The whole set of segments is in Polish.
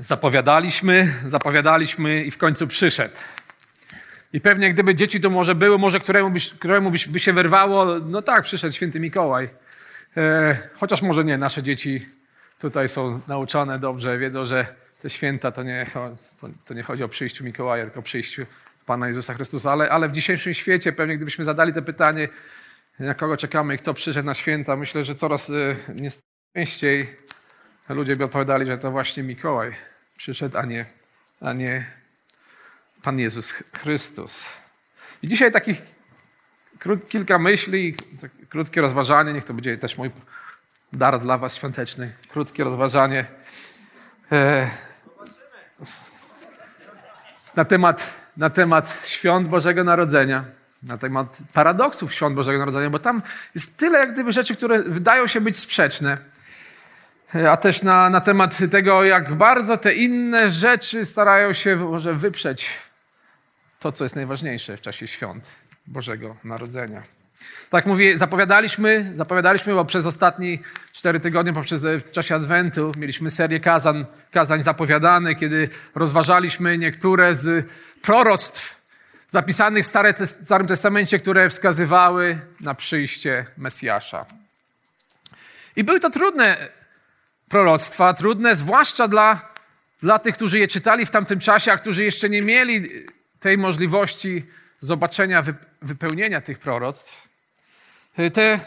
Zapowiadaliśmy, zapowiadaliśmy i w końcu przyszedł. I pewnie gdyby dzieci to może były, może któremu by, któremu by się wyrwało, no tak, przyszedł święty Mikołaj. E, chociaż może nie, nasze dzieci tutaj są nauczone dobrze, wiedzą, że te święta to nie, to, to nie chodzi o przyjściu Mikołaja, tylko o przyjściu Pana Jezusa Chrystusa. Ale, ale w dzisiejszym świecie pewnie gdybyśmy zadali to pytanie, na kogo czekamy i kto przyszedł na święta, myślę, że coraz e, częściej ludzie by odpowiadali, że to właśnie Mikołaj przyszedł, a nie, a nie Pan Jezus Chrystus. I dzisiaj takich krót, kilka myśli, tak krótkie rozważanie, niech to będzie też mój dar dla Was świąteczny. Krótkie rozważanie e, na, temat, na temat świąt Bożego Narodzenia, na temat paradoksów świąt Bożego Narodzenia, bo tam jest tyle jak gdyby rzeczy, które wydają się być sprzeczne a też na, na temat tego, jak bardzo te inne rzeczy starają się może wyprzeć to, co jest najważniejsze w czasie świąt Bożego Narodzenia. Tak mówię, zapowiadaliśmy, zapowiadaliśmy, bo przez ostatnie cztery tygodnie, poprzez w czasie Adwentu mieliśmy serię kazań, kazań zapowiadane, kiedy rozważaliśmy niektóre z proroctw zapisanych w Starym Testamencie, które wskazywały na przyjście Mesjasza. I były to trudne proroctwa, trudne, zwłaszcza dla, dla tych, którzy je czytali w tamtym czasie, a którzy jeszcze nie mieli tej możliwości zobaczenia, wypełnienia tych proroctw. Te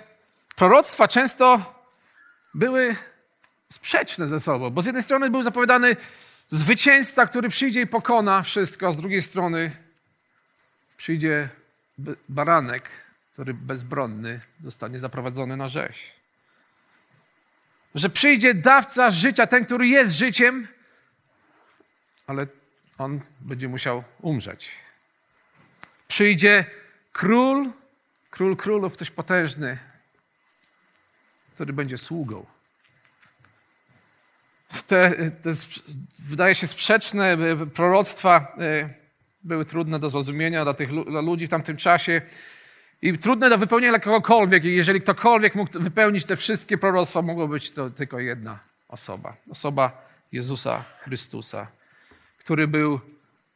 proroctwa często były sprzeczne ze sobą, bo z jednej strony był zapowiadany zwycięzca, który przyjdzie i pokona wszystko, a z drugiej strony przyjdzie baranek, który bezbronny zostanie zaprowadzony na rzeź że przyjdzie dawca życia, ten, który jest życiem, ale on będzie musiał umrzeć. Przyjdzie król, król królów, ktoś potężny, który będzie sługą. Te, te wydaje się sprzeczne proroctwa e, były trudne do zrozumienia dla tych dla ludzi w tamtym czasie. I trudne do wypełnienia dla kogokolwiek. I jeżeli ktokolwiek mógł wypełnić te wszystkie proroctwa, mogło być to tylko jedna osoba. Osoba Jezusa Chrystusa, który był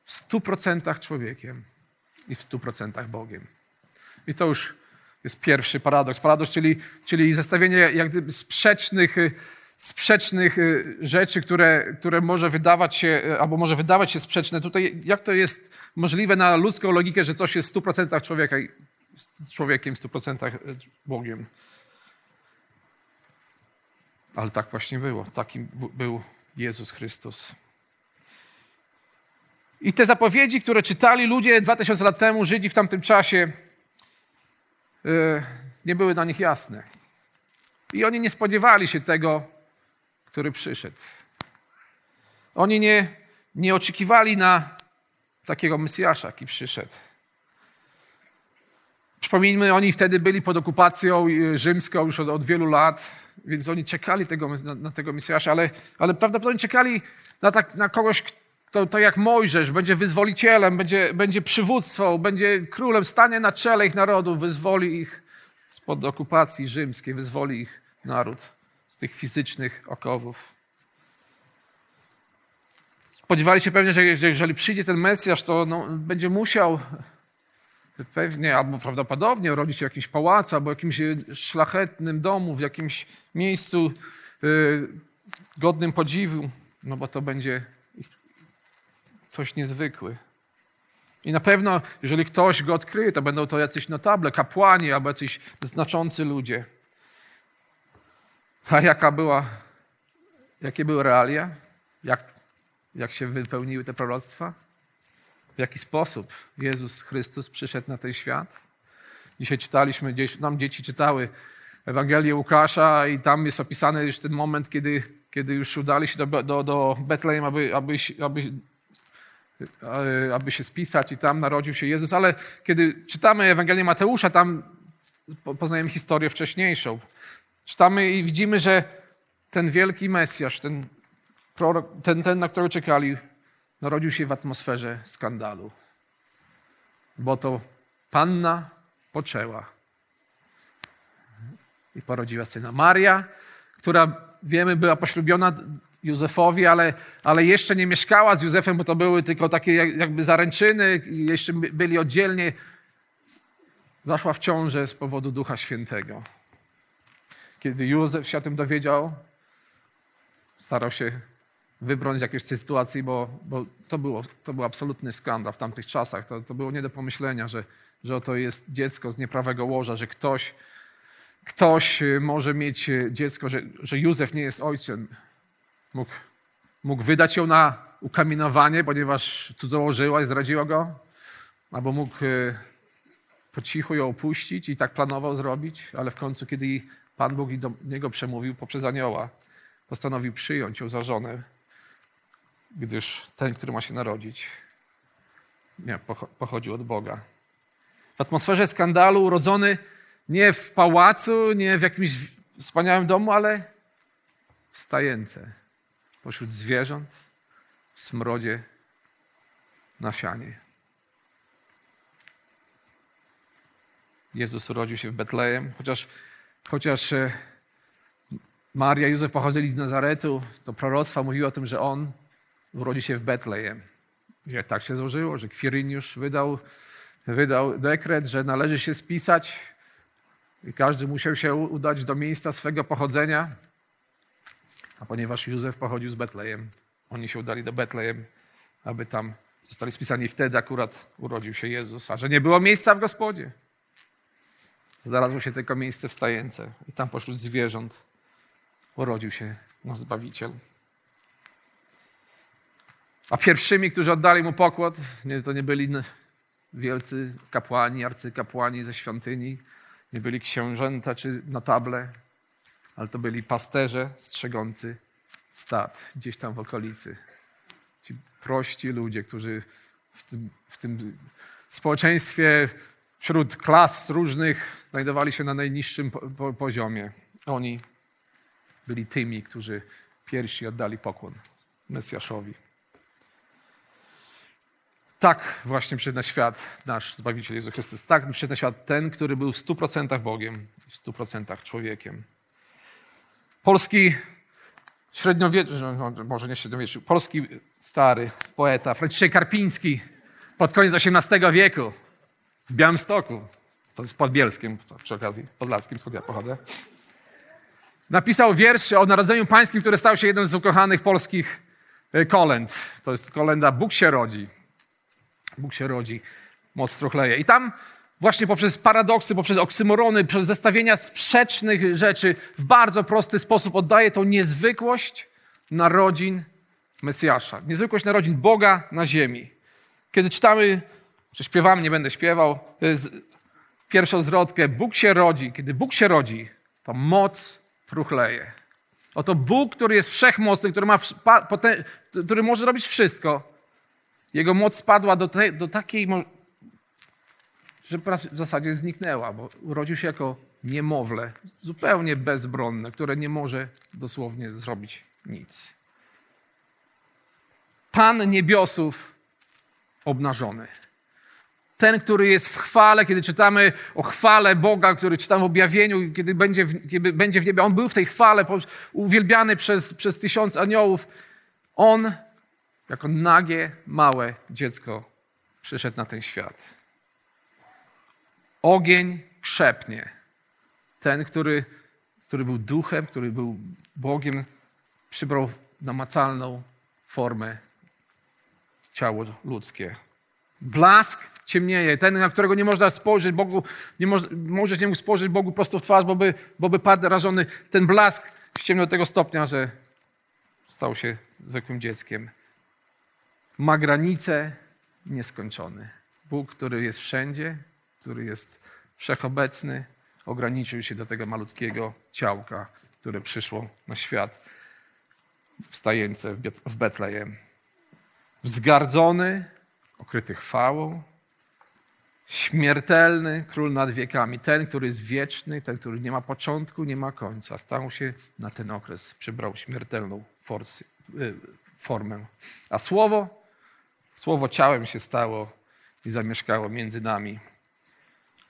w stu procentach człowiekiem i w stu procentach Bogiem. I to już jest pierwszy paradoks. Paradoks, czyli, czyli zestawienie jak gdyby sprzecznych, sprzecznych rzeczy, które, które może wydawać się, albo może wydawać się sprzeczne. Tutaj jak to jest możliwe na ludzką logikę, że coś jest w stu procentach człowieka człowiekiem w 100% e, Bogiem. Ale tak właśnie było. Takim był Jezus Chrystus. I te zapowiedzi, które czytali ludzie 2000 lat temu, Żydzi w tamtym czasie, e, nie były dla nich jasne. I oni nie spodziewali się tego, który przyszedł. Oni nie, nie oczekiwali na takiego Mesjasza, jaki przyszedł. Przypomnijmy, oni wtedy byli pod okupacją y, rzymską już od, od wielu lat, więc oni czekali tego, na, na, tego Mesjasza, ale, ale prawdopodobnie czekali na, tak, na kogoś, kto to jak Mojżesz, będzie wyzwolicielem, będzie, będzie przywództwą, będzie królem, stanie na czele ich narodów, wyzwoli ich spod okupacji rzymskiej, wyzwoli ich naród z tych fizycznych okowów. Spodziewali się pewnie, że jeżeli przyjdzie ten Mesjasz, to no, będzie musiał pewnie albo prawdopodobnie urodzi się w jakimś pałacu, albo jakimś e, szlachetnym domu, w jakimś miejscu y, godnym podziwu, no bo to będzie coś niezwykły. I na pewno, jeżeli ktoś go odkryje, to będą to jacyś notable, kapłani albo jacyś znaczący ludzie. A jaka była, jakie były realia? Jak, jak się wypełniły te proroctwa? W jaki sposób Jezus Chrystus przyszedł na ten świat. Dzisiaj czytaliśmy, nam dzieci czytały Ewangelię Łukasza i tam jest opisany już ten moment, kiedy, kiedy już udali się do, do, do Betlejem, aby, aby, aby, e, aby się spisać i tam narodził się Jezus. Ale kiedy czytamy Ewangelię Mateusza, tam poznajemy historię wcześniejszą. Czytamy i widzimy, że ten wielki Mesjasz, ten, prorok, ten, ten na którego czekali, narodził się w atmosferze skandalu. Bo to panna poczęła i porodziła syna. Maria, która wiemy była poślubiona Józefowi, ale, ale jeszcze nie mieszkała z Józefem, bo to były tylko takie jakby zaręczyny, jeszcze byli oddzielnie. Zaszła w ciążę z powodu Ducha Świętego. Kiedy Józef się o tym dowiedział, starał się wybronić jakiejś tej sytuacji, bo, bo to, było, to był absolutny skandal w tamtych czasach. To, to było nie do pomyślenia, że, że oto jest dziecko z nieprawego łoża, że ktoś, ktoś y, może mieć y, dziecko, że, że Józef nie jest ojcem. Mógł, mógł wydać ją na ukamienowanie, ponieważ cudzołożyła i zdradziła go, albo mógł y, po cichu ją opuścić i tak planował zrobić, ale w końcu, kiedy Pan Bóg do niego przemówił poprzez anioła, postanowił przyjąć ją za żonę, gdyż ten, który ma się narodzić, nie, pochodził od Boga. W atmosferze skandalu urodzony nie w pałacu, nie w jakimś wspaniałym domu, ale w stajence, pośród zwierząt, w smrodzie, na sianie. Jezus urodził się w Betlejem, chociaż, chociaż e, Maria i Józef pochodzili z Nazaretu, to proroctwa mówiły o tym, że on urodzi się w Betlejem. I tak się złożyło, że Kwiryniusz wydał, wydał dekret, że należy się spisać i każdy musiał się udać do miejsca swego pochodzenia. A ponieważ Józef pochodził z Betlejem, oni się udali do Betlejem, aby tam zostali spisani. Wtedy akurat urodził się Jezus. A że nie było miejsca w gospodzie, znalazło się tylko miejsce w stajence. I tam pośród zwierząt urodził się nasz Zbawiciel. A pierwszymi, którzy oddali mu pokład, nie, to nie byli wielcy kapłani, arcykapłani ze świątyni, nie byli książęta czy notable, ale to byli pasterze strzegący stad gdzieś tam w okolicy. Ci prości ludzie, którzy w tym, w tym społeczeństwie wśród klas różnych znajdowali się na najniższym po, po, poziomie. Oni byli tymi, którzy pierwsi oddali pokłon Mesjaszowi. Tak właśnie przyszedł na świat nasz Zbawiciel Jezus Chrystus. Tak przyszedł na świat ten, który był w stu procentach Bogiem, w stu procentach człowiekiem. Polski średniowieczny, może nie średniowieczny, polski stary poeta Franciszek Karpiński pod koniec XVIII wieku w Białymstoku, to jest pod Bielskiem, przy okazji podlaskim, skąd ja pochodzę, napisał wiersz o Narodzeniu Pańskim, który stał się jednym z ukochanych polskich e, kolęd. To jest kolenda Bóg się rodzi. Bóg się rodzi, moc struchleje. I tam właśnie poprzez paradoksy, poprzez oksymorony, przez zestawienia sprzecznych rzeczy w bardzo prosty sposób oddaje tą niezwykłość narodzin Mesjasza. Niezwykłość narodzin Boga na ziemi. Kiedy czytamy, czy śpiewamy, nie będę śpiewał, pierwszą zwrotkę, Bóg się rodzi. Kiedy Bóg się rodzi, to moc truchleje. Oto Bóg, który jest wszechmocny, który, ma, który może robić wszystko, jego moc spadła do, te, do takiej, że w zasadzie zniknęła, bo urodził się jako niemowlę, zupełnie bezbronne, które nie może dosłownie zrobić nic. Pan niebiosów obnażony. Ten, który jest w chwale, kiedy czytamy o chwale Boga, który czytamy w objawieniu, kiedy będzie w, kiedy będzie w niebie, on był w tej chwale, uwielbiany przez, przez tysiąc aniołów. On jako nagie, małe dziecko przyszedł na ten świat. Ogień krzepnie. Ten, który, który był duchem, który był Bogiem, przybrał namacalną formę ciało ludzkie. Blask ciemnieje. Ten, na którego nie można spojrzeć Bogu, nie moż, możesz nie mógł spojrzeć Bogu prosto w twarz, bo by, bo by padł rażony. Ten blask ściemniał do tego stopnia, że stał się zwykłym dzieckiem ma granice nieskończone. Bóg, który jest wszędzie, który jest wszechobecny, ograniczył się do tego malutkiego ciałka, które przyszło na świat w stajence w Bet- w Betlejem. Wzgardzony, okryty chwałą, śmiertelny król nad wiekami, ten, który jest wieczny, ten, który nie ma początku, nie ma końca, stał się na ten okres, przybrał śmiertelną forsy, y, formę. A słowo, słowo ciałem się stało i zamieszkało między nami.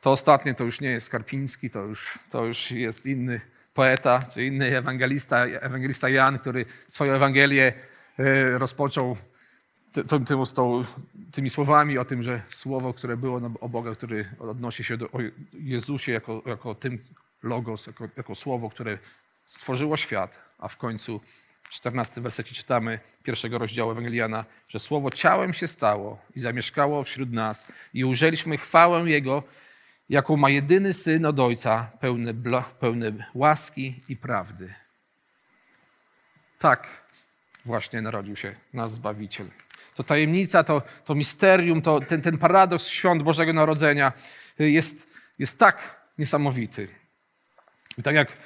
To ostatnie to już nie jest Karpiński, to już, to już jest inny poeta, czy inny ewangelista, ewangelista Jan, który swoją Ewangelię y, rozpoczął ty- tym, tym, tymi słowami o tym, że słowo, które było o Boga, który odnosi się do Jezusie jako, jako tym logos, jako, jako słowo, które stworzyło świat, a w końcu 14 wersecie czytamy pierwszego rozdziału Ewangeliana, że słowo ciałem się stało i zamieszkało wśród nas i ujrzeliśmy chwałę Jego, jaką ma jedyny Syn od Ojca, pełny, pełny łaski i prawdy. Tak właśnie narodził się nasz Zbawiciel. To tajemnica, to, to misterium, to ten, ten paradoks świąt Bożego Narodzenia jest, jest tak niesamowity. I tak jak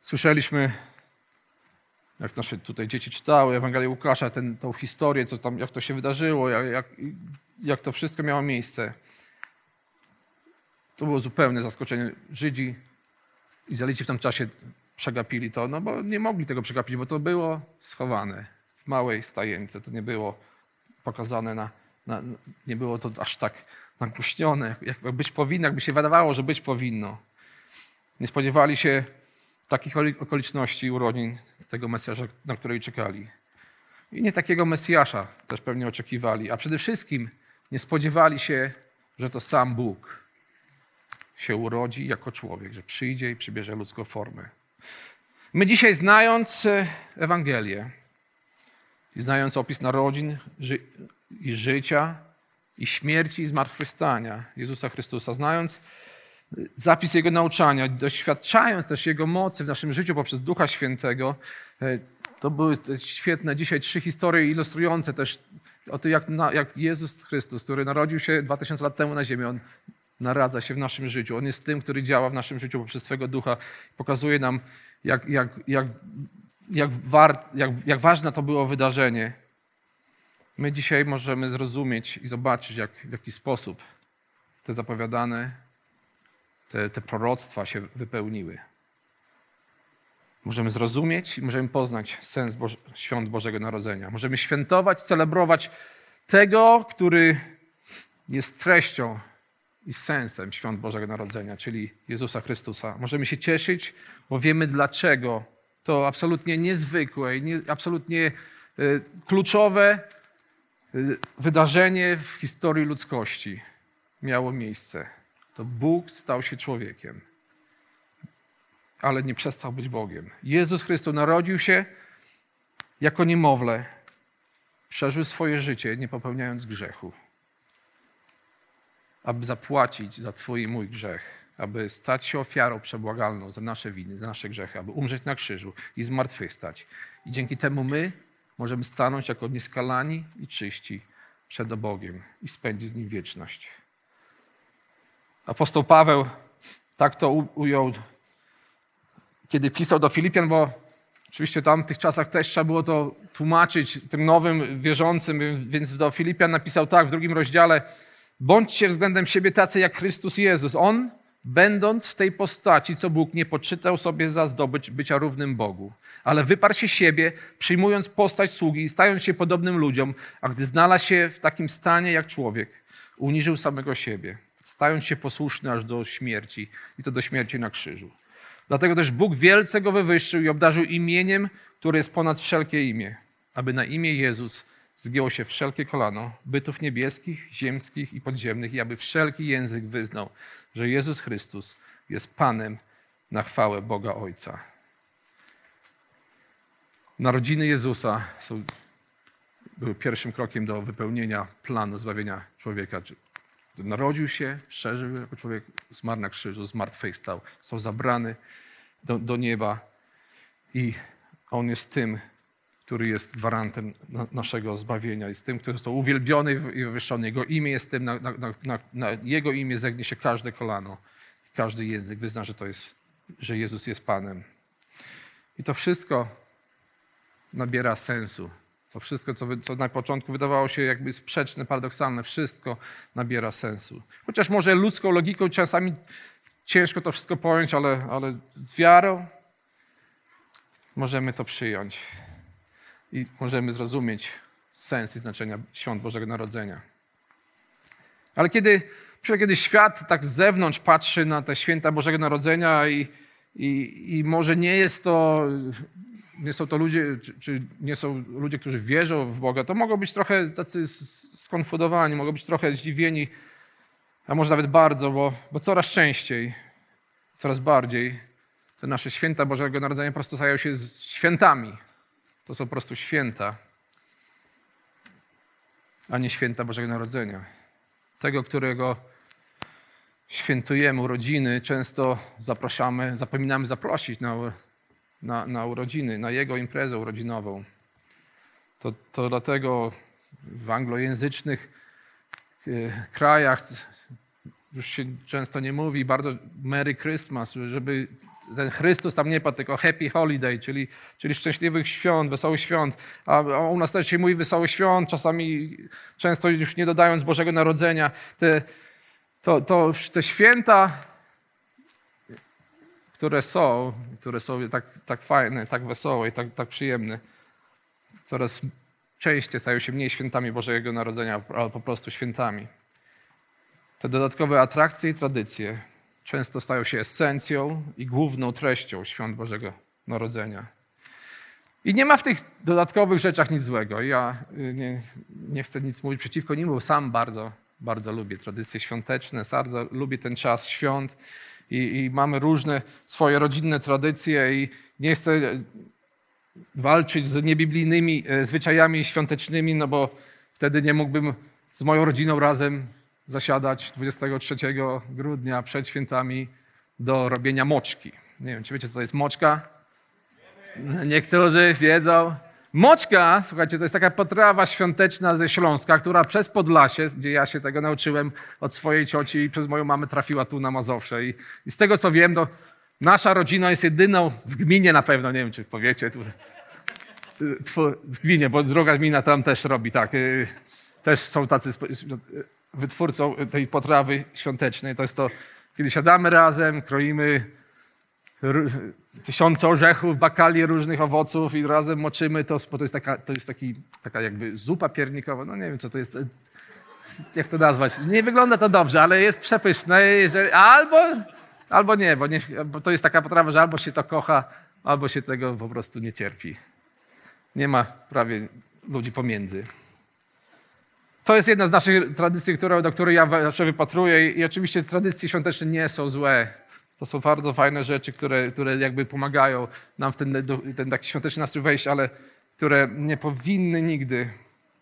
słyszeliśmy, jak nasze tutaj dzieci czytały Ewangelię Łukasza, ten, tą historię, co tam, jak to się wydarzyło, jak, jak, to wszystko miało miejsce. To było zupełne zaskoczenie. Żydzi, Izraelici w tym czasie przegapili to, no bo nie mogli tego przegapić, bo to było schowane w małej stajence. To nie było pokazane na, na nie było to aż tak nagłośnione, jak, jak być powinno, jakby się wydawało, że być powinno. Nie spodziewali się takich oli- okoliczności urodzin tego Mesjasza, na której czekali. I nie takiego Mesjasza też pewnie oczekiwali, a przede wszystkim nie spodziewali się, że to sam Bóg się urodzi jako człowiek, że przyjdzie i przybierze ludzką formę. My dzisiaj, znając e, Ewangelię znając opis narodzin ży- i życia, i śmierci i zmartwychwstania Jezusa Chrystusa, znając zapis Jego nauczania, doświadczając też Jego mocy w naszym życiu poprzez Ducha Świętego, e, to były świetne dzisiaj trzy historie ilustrujące też o tym, jak, jak Jezus Chrystus, który narodził się 2000 lat temu na ziemi, On naradza się w naszym życiu. On jest tym, który działa w naszym życiu poprzez swego ducha. Pokazuje nam, jak, jak, jak, jak, war, jak, jak ważne to było wydarzenie. My dzisiaj możemy zrozumieć i zobaczyć, jak, w jaki sposób te zapowiadane, te, te proroctwa się wypełniły. Możemy zrozumieć i możemy poznać sens Boże, świąt Bożego Narodzenia. Możemy świętować, celebrować tego, który jest treścią i sensem świąt Bożego Narodzenia, czyli Jezusa Chrystusa. Możemy się cieszyć, bo wiemy dlaczego. To absolutnie niezwykłe i nie, absolutnie y, kluczowe y, wydarzenie w historii ludzkości miało miejsce. To Bóg stał się człowiekiem, ale nie przestał być Bogiem. Jezus Chrystus narodził się jako niemowlę, przeżył swoje życie, nie popełniając grzechu aby zapłacić za Twój i mój grzech, aby stać się ofiarą przebłagalną za nasze winy, za nasze grzechy, aby umrzeć na krzyżu i zmartwychwstać. I dzięki temu my możemy stanąć jako nieskalani i czyści przed Bogiem i spędzić z Nim wieczność. Apostoł Paweł tak to ujął, kiedy pisał do Filipian, bo oczywiście w tych czasach też trzeba było to tłumaczyć tym nowym wierzącym, więc do Filipian napisał tak w drugim rozdziale, Bądźcie względem siebie tacy jak Chrystus Jezus. On, będąc w tej postaci, co Bóg nie poczytał sobie za zdobycz bycia równym Bogu, ale wyparł się siebie, przyjmując postać sługi i stając się podobnym ludziom, a gdy znalazł się w takim stanie jak człowiek, uniżył samego siebie, stając się posłuszny aż do śmierci i to do śmierci na krzyżu. Dlatego też Bóg wielce go wywyższył i obdarzył imieniem, które jest ponad wszelkie imię, aby na imię Jezus zgięło się wszelkie kolano bytów niebieskich, ziemskich i podziemnych i aby wszelki język wyznał, że Jezus Chrystus jest Panem na chwałę Boga Ojca. Narodziny Jezusa są, były pierwszym krokiem do wypełnienia planu zbawienia człowieka. Narodził się, przeżył jako człowiek, zmarł na krzyżu, zmartwychwstał, został zabrany do, do nieba i On jest tym, który jest gwarantem na, naszego zbawienia, jest tym, który został uwielbiony i wywyższony. Jego imię jest tym, na, na, na, na Jego imię zegnie się każde kolano. każdy język wyzna, że to jest, że Jezus jest Panem. I to wszystko nabiera sensu. To wszystko, co, co na początku wydawało się jakby sprzeczne, paradoksalne, wszystko nabiera sensu. Chociaż może ludzką logiką czasami ciężko to wszystko pojąć, ale, ale z wiarą możemy to przyjąć i możemy zrozumieć sens i znaczenia świąt Bożego Narodzenia. Ale kiedy, kiedy świat tak z zewnątrz patrzy na te święta Bożego Narodzenia i, i, i może nie jest to, nie są to ludzie, czy, czy, nie są ludzie, którzy wierzą w Boga, to mogą być trochę tacy skonfudowani, mogą być trochę zdziwieni, a może nawet bardzo, bo, bo coraz częściej, coraz bardziej te nasze święta Bożego Narodzenia po prostu stają się świętami. To są po prostu święta, a nie święta Bożego Narodzenia. Tego, którego świętujemy urodziny, często zapraszamy, zapominamy zaprosić na, na, na urodziny, na jego imprezę urodzinową. To, to dlatego w anglojęzycznych e, krajach już się często nie mówi bardzo Merry Christmas, żeby ten Chrystus tam nie padł, tylko Happy Holiday, czyli, czyli szczęśliwych świąt, wesołych świąt. A u nas też się mówi wesołych świąt, czasami często już nie dodając Bożego Narodzenia. Te, to, to, te święta, które są, które są tak, tak fajne, tak wesołe i tak, tak przyjemne, coraz częściej stają się mniej świętami Bożego Narodzenia, ale po prostu świętami. Te dodatkowe atrakcje i tradycje często stają się esencją i główną treścią świąt Bożego Narodzenia. I nie ma w tych dodatkowych rzeczach nic złego. Ja y, nie, nie chcę nic mówić przeciwko nim, bo sam bardzo, bardzo lubię tradycje świąteczne, bardzo lubię ten czas świąt i, i mamy różne swoje rodzinne tradycje i nie chcę walczyć z niebiblijnymi e, zwyczajami świątecznymi, no bo wtedy nie mógłbym z moją rodziną razem zasiadać 23 grudnia przed świętami do robienia moczki. Nie wiem, czy wiecie, co to jest moczka? Niektórzy wiedzą. Moczka, słuchajcie, to jest taka potrawa świąteczna ze Śląska, która przez Podlasie, gdzie ja się tego nauczyłem od swojej cioci i przez moją mamę trafiła tu na Mazowsze. I, i z tego, co wiem, to nasza rodzina jest jedyną w gminie na pewno, nie wiem, czy powiecie, tu, w gminie, bo druga gmina tam też robi tak. Y, też są tacy wytwórcą tej potrawy świątecznej. To jest to, kiedy siadamy razem, kroimy tysiące orzechów, bakalię różnych owoców i razem moczymy to, bo to jest taka, to jest taki, taka jakby zupa piernikowa. No nie wiem, co to jest, jak to nazwać. Nie wygląda to dobrze, ale jest przepyszne. Jeżeli, albo, albo nie, bo nie, bo to jest taka potrawa, że albo się to kocha, albo się tego po prostu nie cierpi. Nie ma prawie ludzi pomiędzy. To jest jedna z naszych tradycji, do której ja zawsze wypatruję i oczywiście tradycje świąteczne nie są złe. To są bardzo fajne rzeczy, które, które jakby pomagają nam w ten, ten taki świąteczny nastrój wejść, ale które nie powinny nigdy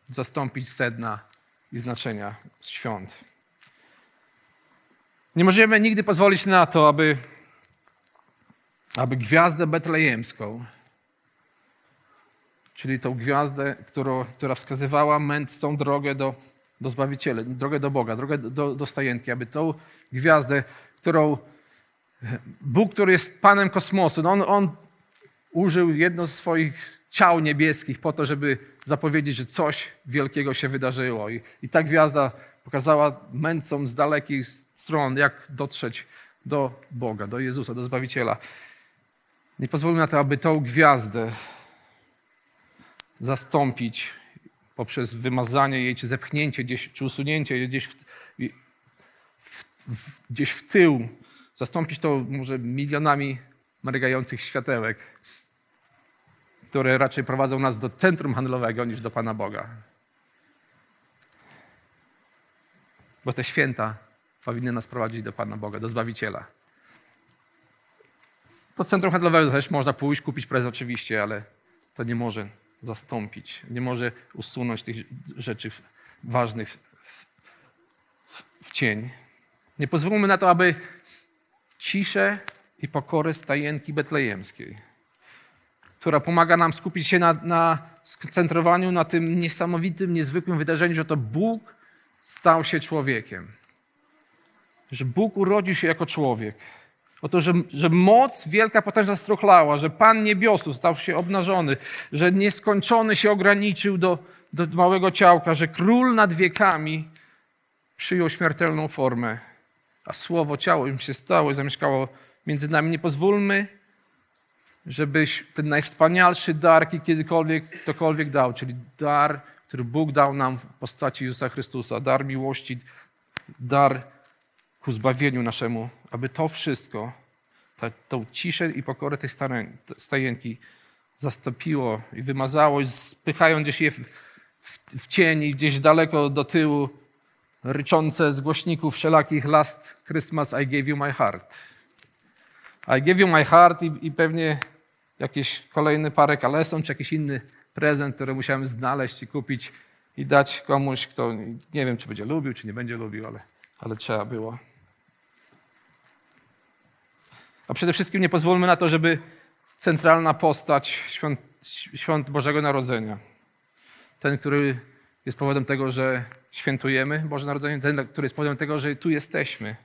zastąpić sedna i znaczenia świąt. Nie możemy nigdy pozwolić na to, aby, aby gwiazdę betlejemską czyli tą gwiazdę, którą, która wskazywała mędrcą drogę do, do Zbawiciela, drogę do Boga, drogę do, do stajenki, aby tą gwiazdę, którą Bóg, który jest Panem kosmosu, no on, on użył jedno z swoich ciał niebieskich po to, żeby zapowiedzieć, że coś wielkiego się wydarzyło. I, i ta gwiazda pokazała mędrcom z dalekich stron, jak dotrzeć do Boga, do Jezusa, do Zbawiciela. Nie pozwólmy na to, aby tą gwiazdę zastąpić poprzez wymazanie jej, czy zepchnięcie gdzieś, czy usunięcie gdzieś w, w, w, gdzieś w tył, zastąpić to może milionami mrygających światełek, które raczej prowadzą nas do centrum handlowego niż do Pana Boga. Bo te święta powinny nas prowadzić do Pana Boga, do Zbawiciela. Do centrum handlowego też można pójść, kupić prezent oczywiście, ale to nie może zastąpić, nie może usunąć tych rzeczy ważnych w, w, w cień. Nie pozwólmy na to, aby ciszę i pokorę stajenki betlejemskiej, która pomaga nam skupić się na, na skoncentrowaniu na tym niesamowitym, niezwykłym wydarzeniu, że to Bóg stał się człowiekiem. że Bóg urodził się jako człowiek. O to, że, że moc wielka, potężna struchlała, że Pan niebiosu stał się obnażony, że nieskończony się ograniczył do, do małego ciałka, że król nad wiekami przyjął śmiertelną formę, a słowo ciało im się stało i zamieszkało między nami. Nie pozwólmy, żebyś ten najwspanialszy dar, jaki kiedykolwiek ktokolwiek dał, czyli dar, który Bóg dał nam w postaci Jezusa Chrystusa, dar miłości, dar ku zbawieniu naszemu, aby to wszystko, ta, tą ciszę i pokorę tej stajenki zastąpiło i wymazało, spychając gdzieś je w, w, w cień i gdzieś daleko do tyłu, ryczące z głośników wszelakich Last Christmas I gave you my heart. I gave you my heart i, i pewnie jakieś kolejne parę kaleson, czy jakiś inny prezent, który musiałem znaleźć i kupić i dać komuś, kto nie wiem, czy będzie lubił, czy nie będzie lubił, ale, ale trzeba było. A przede wszystkim nie pozwólmy na to, żeby centralna postać świąt, świąt Bożego Narodzenia, ten, który jest powodem tego, że świętujemy Boże Narodzenie, ten, który jest powodem tego, że tu jesteśmy.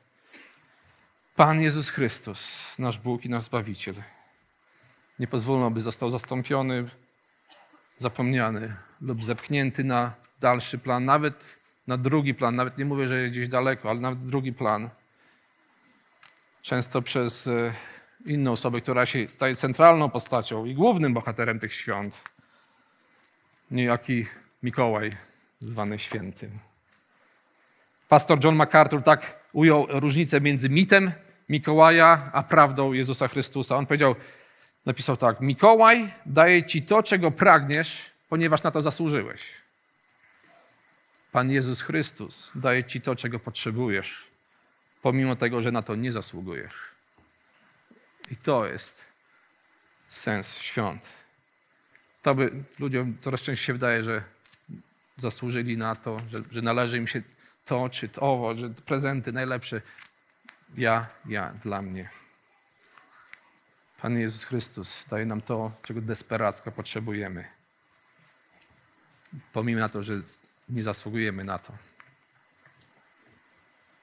Pan Jezus Chrystus, nasz Bóg i nasz Zbawiciel. Nie pozwólmy, aby został zastąpiony, zapomniany lub zepchnięty na dalszy plan, nawet na drugi plan. Nawet nie mówię, że gdzieś daleko, ale nawet drugi plan. Często przez e, inną osobę, która się staje centralną postacią i głównym bohaterem tych świąt. Niejaki Mikołaj, zwany świętym. Pastor John MacArthur tak ujął różnicę między mitem Mikołaja a prawdą Jezusa Chrystusa. On powiedział, napisał tak: Mikołaj daje ci to, czego pragniesz, ponieważ na to zasłużyłeś. Pan Jezus Chrystus daje ci to, czego potrzebujesz, pomimo tego, że na to nie zasługujesz. I to jest sens świąt. To by ludziom coraz częściej się wydaje, że zasłużyli na to, że, że należy im się to czy to, że prezenty najlepsze. Ja, ja, dla mnie. Pan Jezus Chrystus daje nam to, czego desperacko potrzebujemy. Pomimo na to, że nie zasługujemy na to.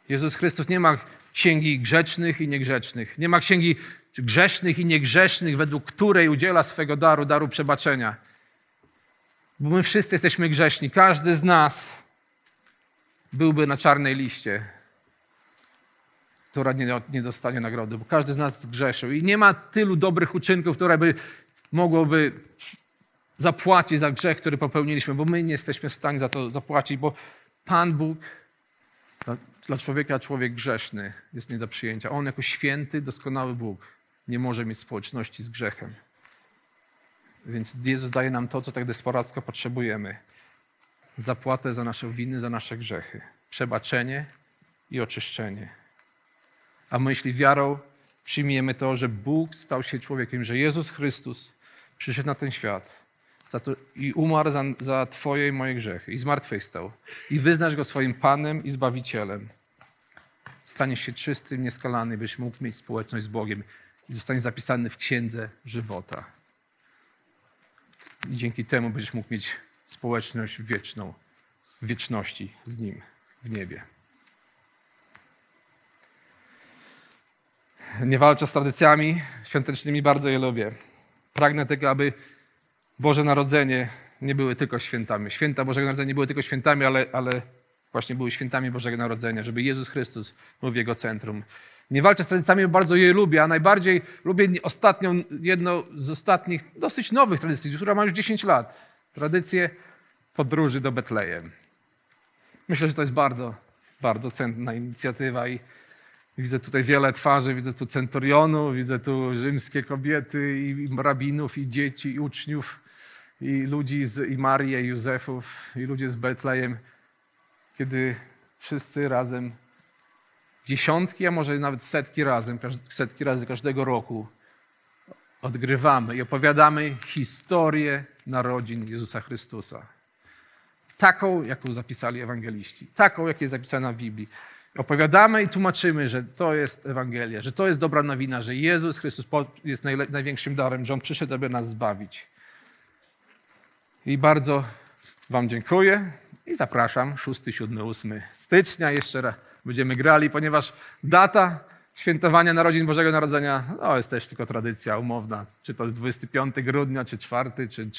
Jezus Chrystus nie ma księgi grzecznych i niegrzecznych. Nie ma księgi grzesznych i niegrzesznych, według której udziela swego daru, daru przebaczenia. Bo my wszyscy jesteśmy grzeszni. Każdy z nas byłby na czarnej liście, która nie, nie dostanie nagrody, bo każdy z nas zgrzeszył. I nie ma tylu dobrych uczynków, które by mogłoby zapłacić za grzech, który popełniliśmy, bo my nie jesteśmy w stanie za to zapłacić, bo Pan Bóg dla człowieka człowiek grzeszny jest nie do przyjęcia. On jako święty, doskonały Bóg nie może mieć społeczności z grzechem. Więc Jezus daje nam to, co tak desperacko potrzebujemy. Zapłatę za nasze winy, za nasze grzechy. Przebaczenie i oczyszczenie. A my, jeśli wiarą przyjmiemy to, że Bóg stał się człowiekiem, że Jezus Chrystus przyszedł na ten świat to, i umarł za, za Twoje i moje grzechy i zmartwychwstał i wyznasz Go swoim Panem i Zbawicielem, staniesz się czystym, nieskalany, byś mógł mieć społeczność z Bogiem i zostaniesz zapisany w Księdze Żywota. I dzięki temu będziesz mógł mieć społeczność wieczną, wieczności z Nim w niebie. Nie walczę z tradycjami świątecznymi, bardzo je lubię. Pragnę tego, aby Boże Narodzenie nie były tylko świętami. Święta Bożego Narodzenia nie były tylko świętami, ale, ale właśnie były świętami Bożego Narodzenia, żeby Jezus Chrystus był w jego centrum. Nie walczę z tradycjami, bardzo je lubię, a najbardziej lubię ostatnią, jedną z ostatnich, dosyć nowych tradycji, która ma już 10 lat. Tradycję podróży do Betlejem. Myślę, że to jest bardzo, bardzo cenna inicjatywa i widzę tutaj wiele twarzy, widzę tu centurionów, widzę tu rzymskie kobiety i rabinów, i dzieci, i uczniów, i ludzi, z, i Marię, i Józefów, i ludzie z Betlejem, kiedy wszyscy razem dziesiątki, a może nawet setki razy, setki razy każdego roku odgrywamy i opowiadamy historię narodzin Jezusa Chrystusa. Taką, jaką zapisali ewangeliści, taką, jak jest zapisana w Biblii. Opowiadamy i tłumaczymy, że to jest Ewangelia, że to jest dobra nowina, że Jezus Chrystus jest największym darem, że On przyszedł, aby nas zbawić. I bardzo Wam dziękuję I zapraszam, 6, 7, 8 stycznia jeszcze raz będziemy grali, ponieważ data świętowania narodzin Bożego Narodzenia no, jest też tylko tradycja umowna. Czy to jest 25 grudnia, czy 4, czy,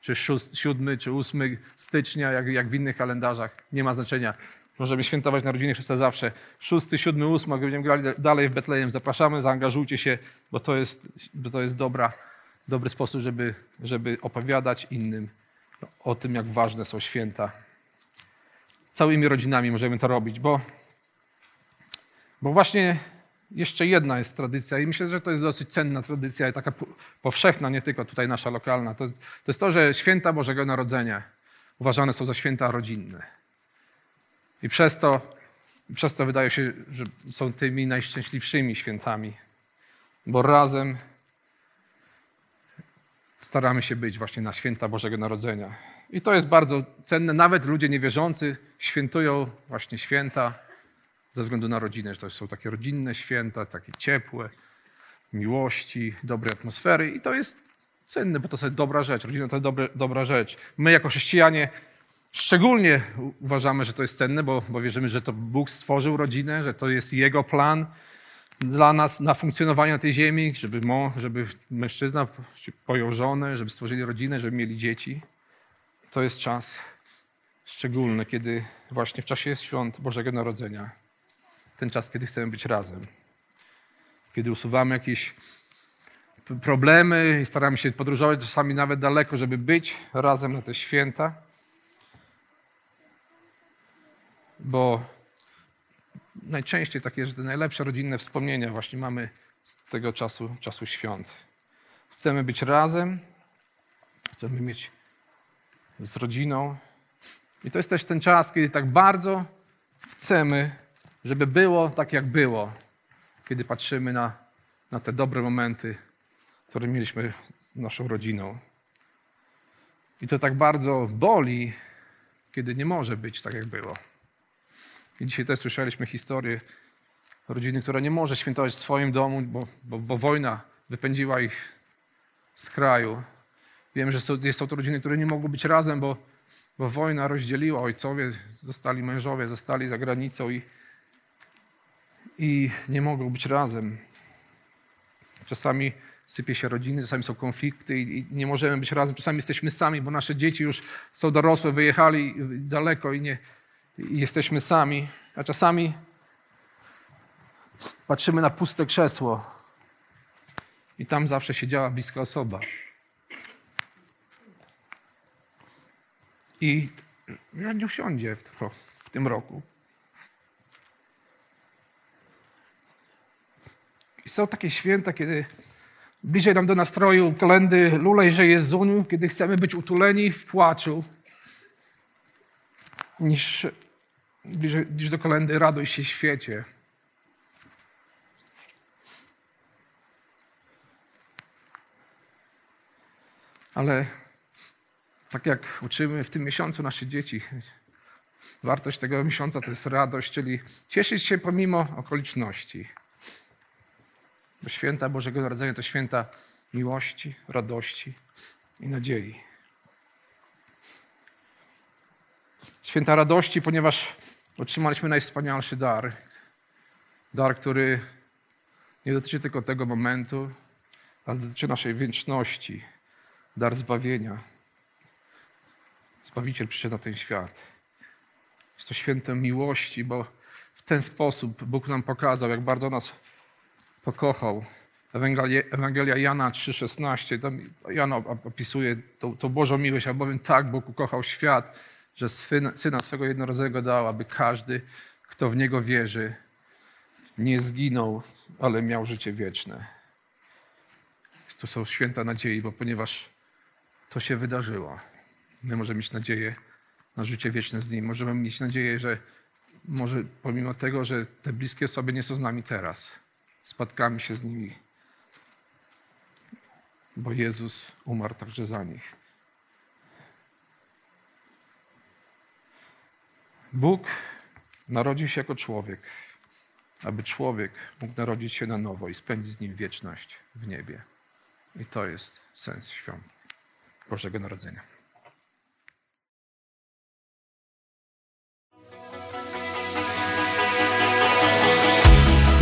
czy 6, 7, czy 8 stycznia, jak, jak w innych kalendarzach. Nie ma znaczenia. Możemy świętować narodziny Chrystusa zawsze. 6, 7, 8, jak będziemy grali dalej w Betlejem. Zapraszamy, zaangażujcie się, bo to jest, bo to jest dobra, dobry sposób, żeby, żeby opowiadać innym o tym, jak ważne są święta. Całymi rodzinami możemy to robić, bo, bo właśnie jeszcze jedna jest tradycja i myślę, że to jest dosyć cenna tradycja i taka powszechna, nie tylko tutaj nasza lokalna. To, to jest to, że święta Bożego Narodzenia uważane są za święta rodzinne. I przez to, przez to wydaje się, że są tymi najszczęśliwszymi świętami, bo razem staramy się być właśnie na święta Bożego Narodzenia. I to jest bardzo cenne. Nawet ludzie niewierzący świętują właśnie święta ze względu na rodzinę, że to są takie rodzinne święta, takie ciepłe, miłości, dobrej atmosfery. I to jest cenne, bo to jest dobra rzecz. Rodzina to dobre, dobra rzecz. My jako chrześcijanie szczególnie uważamy, że to jest cenne, bo, bo wierzymy, że to Bóg stworzył rodzinę, że to jest Jego plan dla nas na funkcjonowanie na tej ziemi, żeby, mo, żeby mężczyzna pojął żonę, żeby stworzyli rodzinę, żeby mieli dzieci. To jest czas szczególny, kiedy właśnie w czasie świąt Bożego Narodzenia, ten czas, kiedy chcemy być razem, kiedy usuwamy jakieś problemy i staramy się podróżować czasami nawet daleko, żeby być razem na te święta, bo najczęściej takie, że te najlepsze rodzinne wspomnienia właśnie mamy z tego czasu, czasu świąt. Chcemy być razem, chcemy mieć z rodziną. I to jest też ten czas, kiedy tak bardzo chcemy, żeby było tak, jak było, kiedy patrzymy na, na te dobre momenty, które mieliśmy z naszą rodziną. I to tak bardzo boli, kiedy nie może być tak, jak było. I dzisiaj też słyszeliśmy historię rodziny, która nie może świętować w swoim domu, bo, bo, bo wojna wypędziła ich z kraju. Wiem, że są, są to rodziny, które nie mogły być razem, bo, bo wojna rozdzieliła. Ojcowie zostali, mężowie zostali za granicą i, i nie mogą być razem. Czasami sypie się rodziny, czasami są konflikty i, i nie możemy być razem. Czasami jesteśmy sami, bo nasze dzieci już są dorosłe, wyjechali daleko i nie, i jesteśmy sami, a czasami patrzymy na puste krzesło i tam zawsze siedziała bliska osoba. I nie usiądzie w, to, w tym roku. I są takie święta, kiedy bliżej nam do nastroju kolendy Lulejże Jezuniu, kiedy chcemy być utuleni w płaczu, niż bliżej, bliżej do kolendy radość się świecie. Ale tak jak uczymy w tym miesiącu nasze dzieci, wartość tego miesiąca to jest radość, czyli cieszyć się pomimo okoliczności. Bo święta Bożego Narodzenia to święta miłości, radości i nadziei. Święta radości, ponieważ otrzymaliśmy najwspanialszy dar. Dar, który nie dotyczy tylko tego momentu, ale dotyczy naszej wieczności. Dar zbawienia. Zbawiciel przyszedł na ten świat. Jest to święto miłości, bo w ten sposób Bóg nam pokazał, jak bardzo nas pokochał. Ewangelia, Jana 3,16, tam Jan opisuje tą, Bożą miłość, albowiem tak Bóg ukochał świat, że Syna swego jednorodzonego dał, aby każdy, kto w Niego wierzy, nie zginął, ale miał życie wieczne. To są święta nadziei, bo ponieważ to się wydarzyło, my możemy mieć nadzieję na życie wieczne z Nim. Możemy mieć nadzieję, że może pomimo tego, że te bliskie osoby nie są z nami teraz, spotkamy się z nimi, bo Jezus umarł także za nich. Bóg narodził się jako człowiek, aby człowiek mógł narodzić się na nowo i spędzić z nim wieczność w niebie. I to jest sens świąt Bożego Narodzenia.